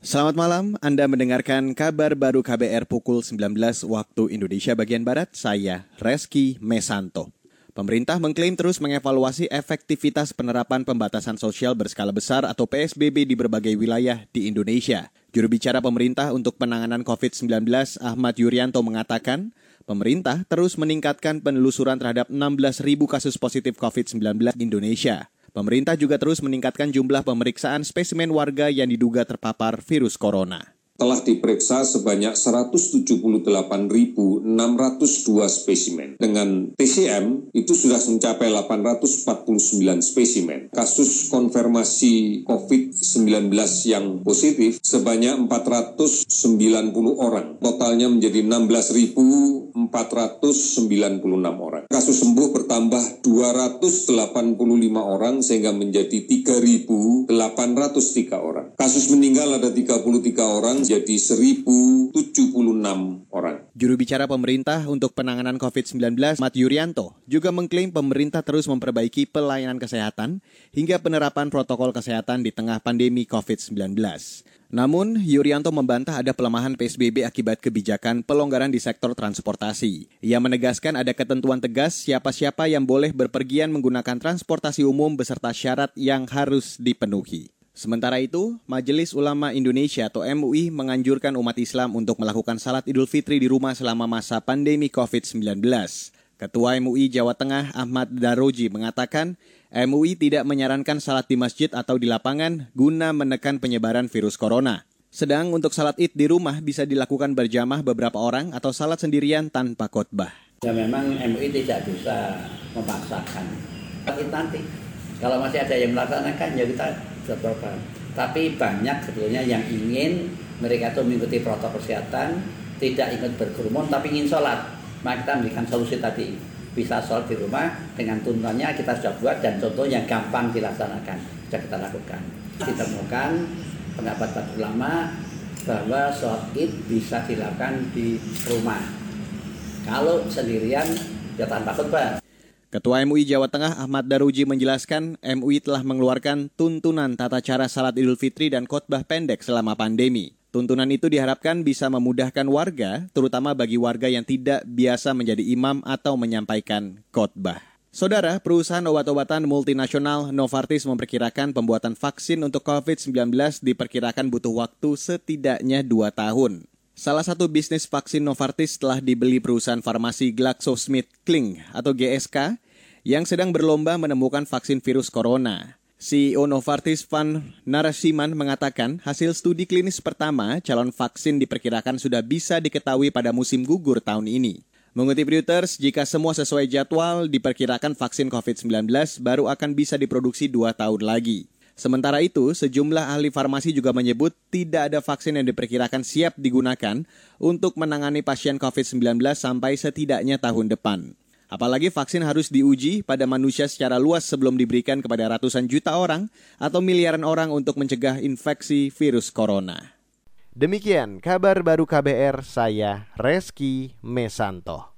Selamat malam, Anda mendengarkan kabar baru KBR pukul 19 waktu Indonesia bagian Barat, saya Reski Mesanto. Pemerintah mengklaim terus mengevaluasi efektivitas penerapan pembatasan sosial berskala besar atau PSBB di berbagai wilayah di Indonesia. Juru bicara pemerintah untuk penanganan COVID-19 Ahmad Yuryanto mengatakan, pemerintah terus meningkatkan penelusuran terhadap 16.000 kasus positif COVID-19 di Indonesia. Pemerintah juga terus meningkatkan jumlah pemeriksaan spesimen warga yang diduga terpapar virus corona telah diperiksa sebanyak 178.602 spesimen. Dengan TCM itu sudah mencapai 849 spesimen. Kasus konfirmasi COVID-19 yang positif sebanyak 490 orang. Totalnya menjadi 16.496 orang. Kasus sembuh bertambah 285 orang sehingga menjadi 3.803 orang. Kasus meninggal ada 33 orang menjadi 1.076 orang. Juru bicara pemerintah untuk penanganan COVID-19, Mat Yuryanto, juga mengklaim pemerintah terus memperbaiki pelayanan kesehatan hingga penerapan protokol kesehatan di tengah pandemi COVID-19. Namun, Yuryanto membantah ada pelemahan PSBB akibat kebijakan pelonggaran di sektor transportasi. Ia menegaskan ada ketentuan tegas siapa-siapa yang boleh berpergian menggunakan transportasi umum beserta syarat yang harus dipenuhi. Sementara itu, Majelis Ulama Indonesia atau MUI menganjurkan umat Islam untuk melakukan salat Idul Fitri di rumah selama masa pandemi COVID-19. Ketua MUI Jawa Tengah Ahmad Daroji mengatakan, MUI tidak menyarankan salat di masjid atau di lapangan guna menekan penyebaran virus corona. Sedang untuk salat id di rumah bisa dilakukan berjamaah beberapa orang atau salat sendirian tanpa khotbah. Ya memang MUI tidak bisa memaksakan. Nanti kalau masih ada yang melaksanakan ya kita berapa. Tapi banyak sebetulnya yang ingin mereka itu mengikuti protokol kesehatan, tidak ingin berkerumun tapi ingin sholat. Maka kita memberikan solusi tadi. Bisa sholat di rumah dengan tuntunannya kita sudah buat dan contoh yang gampang dilaksanakan. Sudah kita lakukan. Ditemukan pendapat para ulama bahwa sholat id bisa dilakukan di rumah. Kalau sendirian ya tanpa khutbah. Ketua MUI Jawa Tengah Ahmad Daruji menjelaskan MUI telah mengeluarkan tuntunan tata cara salat Idul Fitri dan khotbah pendek selama pandemi. Tuntunan itu diharapkan bisa memudahkan warga, terutama bagi warga yang tidak biasa menjadi imam atau menyampaikan khotbah. Saudara, perusahaan obat-obatan multinasional Novartis memperkirakan pembuatan vaksin untuk COVID-19 diperkirakan butuh waktu setidaknya 2 tahun. Salah satu bisnis vaksin Novartis telah dibeli perusahaan farmasi GlaxoSmithKline atau GSK yang sedang berlomba menemukan vaksin virus corona. CEO Novartis Van Narasimhan mengatakan hasil studi klinis pertama calon vaksin diperkirakan sudah bisa diketahui pada musim gugur tahun ini. Mengutip Reuters, jika semua sesuai jadwal, diperkirakan vaksin COVID-19 baru akan bisa diproduksi dua tahun lagi. Sementara itu, sejumlah ahli farmasi juga menyebut tidak ada vaksin yang diperkirakan siap digunakan untuk menangani pasien COVID-19 sampai setidaknya tahun depan. Apalagi vaksin harus diuji pada manusia secara luas sebelum diberikan kepada ratusan juta orang atau miliaran orang untuk mencegah infeksi virus corona. Demikian kabar baru KBR, saya Reski Mesanto.